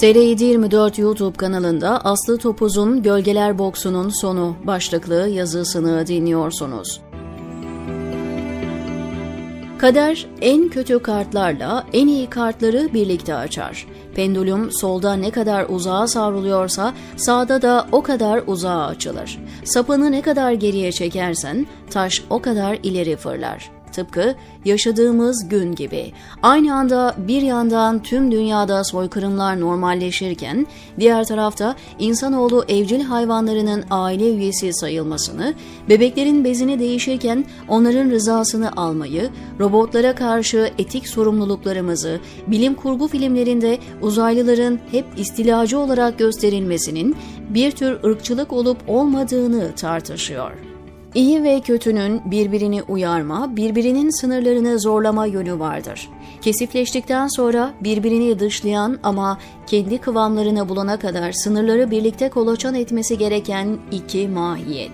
TR724 YouTube kanalında Aslı Topuz'un Gölgeler Boksu'nun sonu başlıklı yazısını dinliyorsunuz. Kader en kötü kartlarla en iyi kartları birlikte açar. Pendulum solda ne kadar uzağa savruluyorsa sağda da o kadar uzağa açılır. Sapını ne kadar geriye çekersen taş o kadar ileri fırlar. Tıpkı yaşadığımız gün gibi. Aynı anda bir yandan tüm dünyada soykırımlar normalleşirken, diğer tarafta insanoğlu evcil hayvanlarının aile üyesi sayılmasını, bebeklerin bezini değişirken onların rızasını almayı, robotlara karşı etik sorumluluklarımızı, bilim kurgu filmlerinde uzaylıların hep istilacı olarak gösterilmesinin bir tür ırkçılık olup olmadığını tartışıyor. İyi ve kötünün birbirini uyarma, birbirinin sınırlarını zorlama yönü vardır. Kesifleştikten sonra birbirini dışlayan ama kendi kıvamlarına bulana kadar sınırları birlikte kolaçan etmesi gereken iki mahiyet.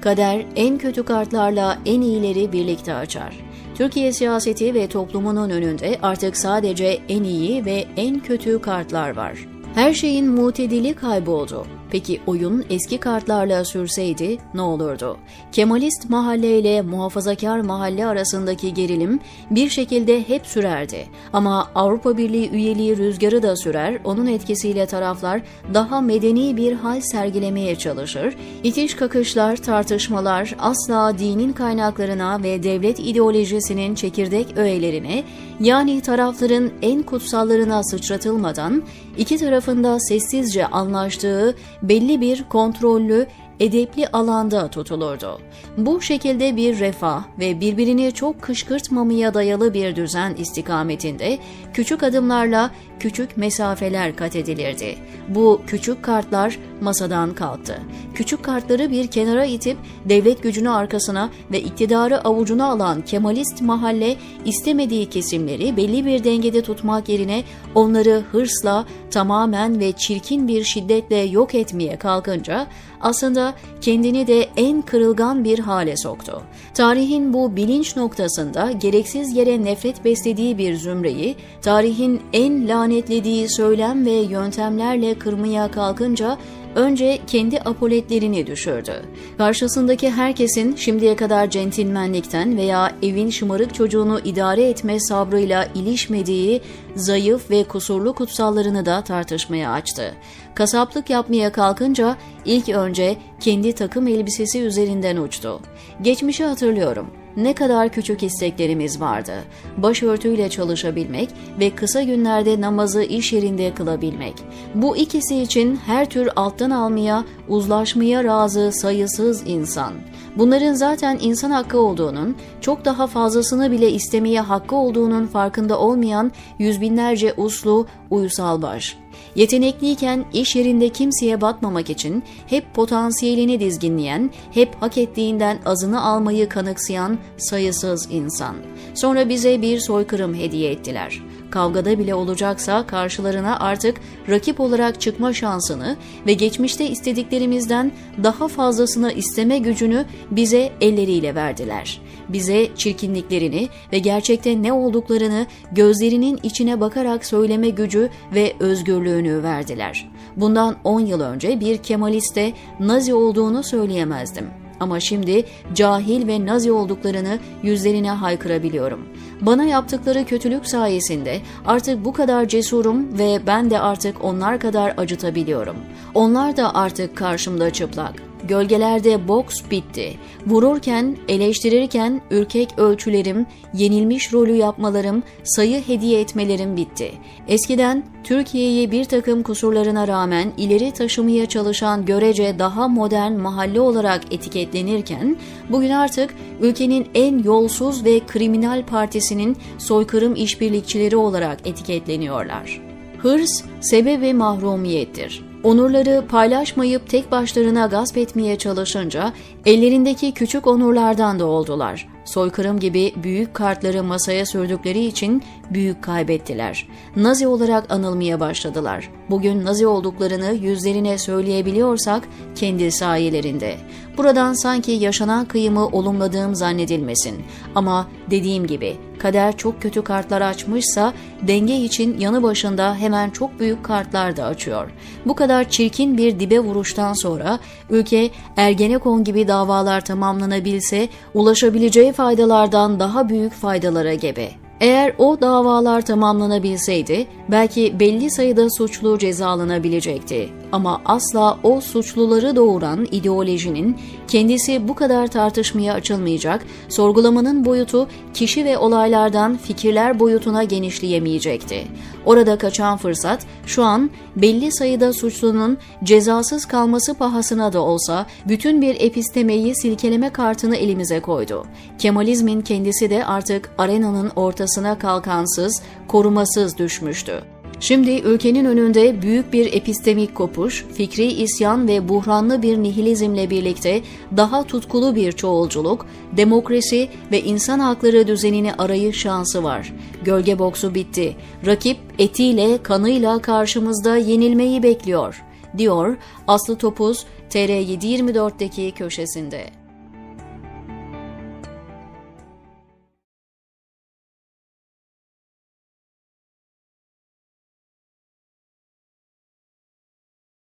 Kader en kötü kartlarla en iyileri birlikte açar. Türkiye siyaseti ve toplumunun önünde artık sadece en iyi ve en kötü kartlar var. Her şeyin mutedili kayboldu. Peki oyun eski kartlarla sürseydi ne olurdu? Kemalist mahalle ile muhafazakar mahalle arasındaki gerilim bir şekilde hep sürerdi. Ama Avrupa Birliği üyeliği rüzgarı da sürer, onun etkisiyle taraflar daha medeni bir hal sergilemeye çalışır. İtiş kakışlar, tartışmalar asla dinin kaynaklarına ve devlet ideolojisinin çekirdek öğelerine yani tarafların en kutsallarına sıçratılmadan iki tarafında sessizce anlaştığı belli bir kontrollü, edepli alanda tutulurdu. Bu şekilde bir refah ve birbirini çok kışkırtmamaya dayalı bir düzen istikametinde küçük adımlarla küçük mesafeler kat edilirdi. Bu küçük kartlar masadan kalktı. Küçük kartları bir kenara itip devlet gücünü arkasına ve iktidarı avucuna alan Kemalist mahalle istemediği kesimleri belli bir dengede tutmak yerine onları hırsla tamamen ve çirkin bir şiddetle yok etmeye kalkınca aslında kendini de en kırılgan bir hale soktu. Tarihin bu bilinç noktasında gereksiz yere nefret beslediği bir zümreyi, tarihin en lanetlediği söylem ve yöntemlerle kırmaya kalkınca önce kendi apoletlerini düşürdü. Karşısındaki herkesin şimdiye kadar centilmenlikten veya evin şımarık çocuğunu idare etme sabrıyla ilişmediği zayıf ve kusurlu kutsallarını da tartışmaya açtı. Kasaplık yapmaya kalkınca ilk önce kendi takım elbisesi üzerinden uçtu. Geçmişi hatırlıyorum ne kadar küçük isteklerimiz vardı. Başörtüyle çalışabilmek ve kısa günlerde namazı iş yerinde kılabilmek. Bu ikisi için her tür alttan almaya, uzlaşmaya razı sayısız insan. Bunların zaten insan hakkı olduğunun, çok daha fazlasını bile istemeye hakkı olduğunun farkında olmayan yüz binlerce uslu, uysal baş. Yetenekliyken iş yerinde kimseye batmamak için hep potansiyelini dizginleyen, hep hak ettiğinden azını almayı kanıksayan sayısız insan. Sonra bize bir soykırım hediye ettiler. Kavgada bile olacaksa karşılarına artık rakip olarak çıkma şansını ve geçmişte istediklerimizden daha fazlasını isteme gücünü bize elleriyle verdiler. Bize çirkinliklerini ve gerçekte ne olduklarını gözlerinin içine bakarak söyleme gücü ve özgürlüğünü verdiler. Bundan 10 yıl önce bir Kemaliste Nazi olduğunu söyleyemezdim. Ama şimdi cahil ve nazi olduklarını yüzlerine haykırabiliyorum. Bana yaptıkları kötülük sayesinde artık bu kadar cesurum ve ben de artık onlar kadar acıtabiliyorum. Onlar da artık karşımda çıplak. Gölgelerde boks bitti. Vururken, eleştirirken ürkek ölçülerim, yenilmiş rolü yapmalarım, sayı hediye etmelerim bitti. Eskiden Türkiye'yi bir takım kusurlarına rağmen ileri taşımaya çalışan görece daha modern mahalle olarak etiketlenirken, bugün artık ülkenin en yolsuz ve kriminal partisinin soykırım işbirlikçileri olarak etiketleniyorlar. Hırs, sebebi mahrumiyettir. Onurları paylaşmayıp tek başlarına gasp etmeye çalışınca ellerindeki küçük onurlardan da oldular. Soykırım gibi büyük kartları masaya sürdükleri için büyük kaybettiler. Nazi olarak anılmaya başladılar. Bugün Nazi olduklarını yüzlerine söyleyebiliyorsak kendi sayelerinde. Buradan sanki yaşanan kıyımı olumladığım zannedilmesin. Ama dediğim gibi kader çok kötü kartlar açmışsa denge için yanı başında hemen çok büyük kartlar da açıyor. Bu kadar çirkin bir dibe vuruştan sonra ülke Ergenekon gibi davalar tamamlanabilse ulaşabileceği faydalardan daha büyük faydalara gebe. Eğer o davalar tamamlanabilseydi belki belli sayıda suçlu cezalanabilecekti. Ama asla o suçluları doğuran ideolojinin kendisi bu kadar tartışmaya açılmayacak, sorgulamanın boyutu kişi ve olaylardan fikirler boyutuna genişleyemeyecekti. Orada kaçan fırsat şu an belli sayıda suçlunun cezasız kalması pahasına da olsa bütün bir epistemeyi silkeleme kartını elimize koydu. Kemalizmin kendisi de artık arenanın ortasına kalkansız, korumasız düşmüştü. Şimdi ülkenin önünde büyük bir epistemik kopuş, fikri isyan ve buhranlı bir nihilizmle birlikte daha tutkulu bir çoğulculuk, demokrasi ve insan hakları düzenini arayış şansı var. Gölge boksu bitti. Rakip etiyle, kanıyla karşımızda yenilmeyi bekliyor, diyor Aslı Topuz TR724'deki köşesinde.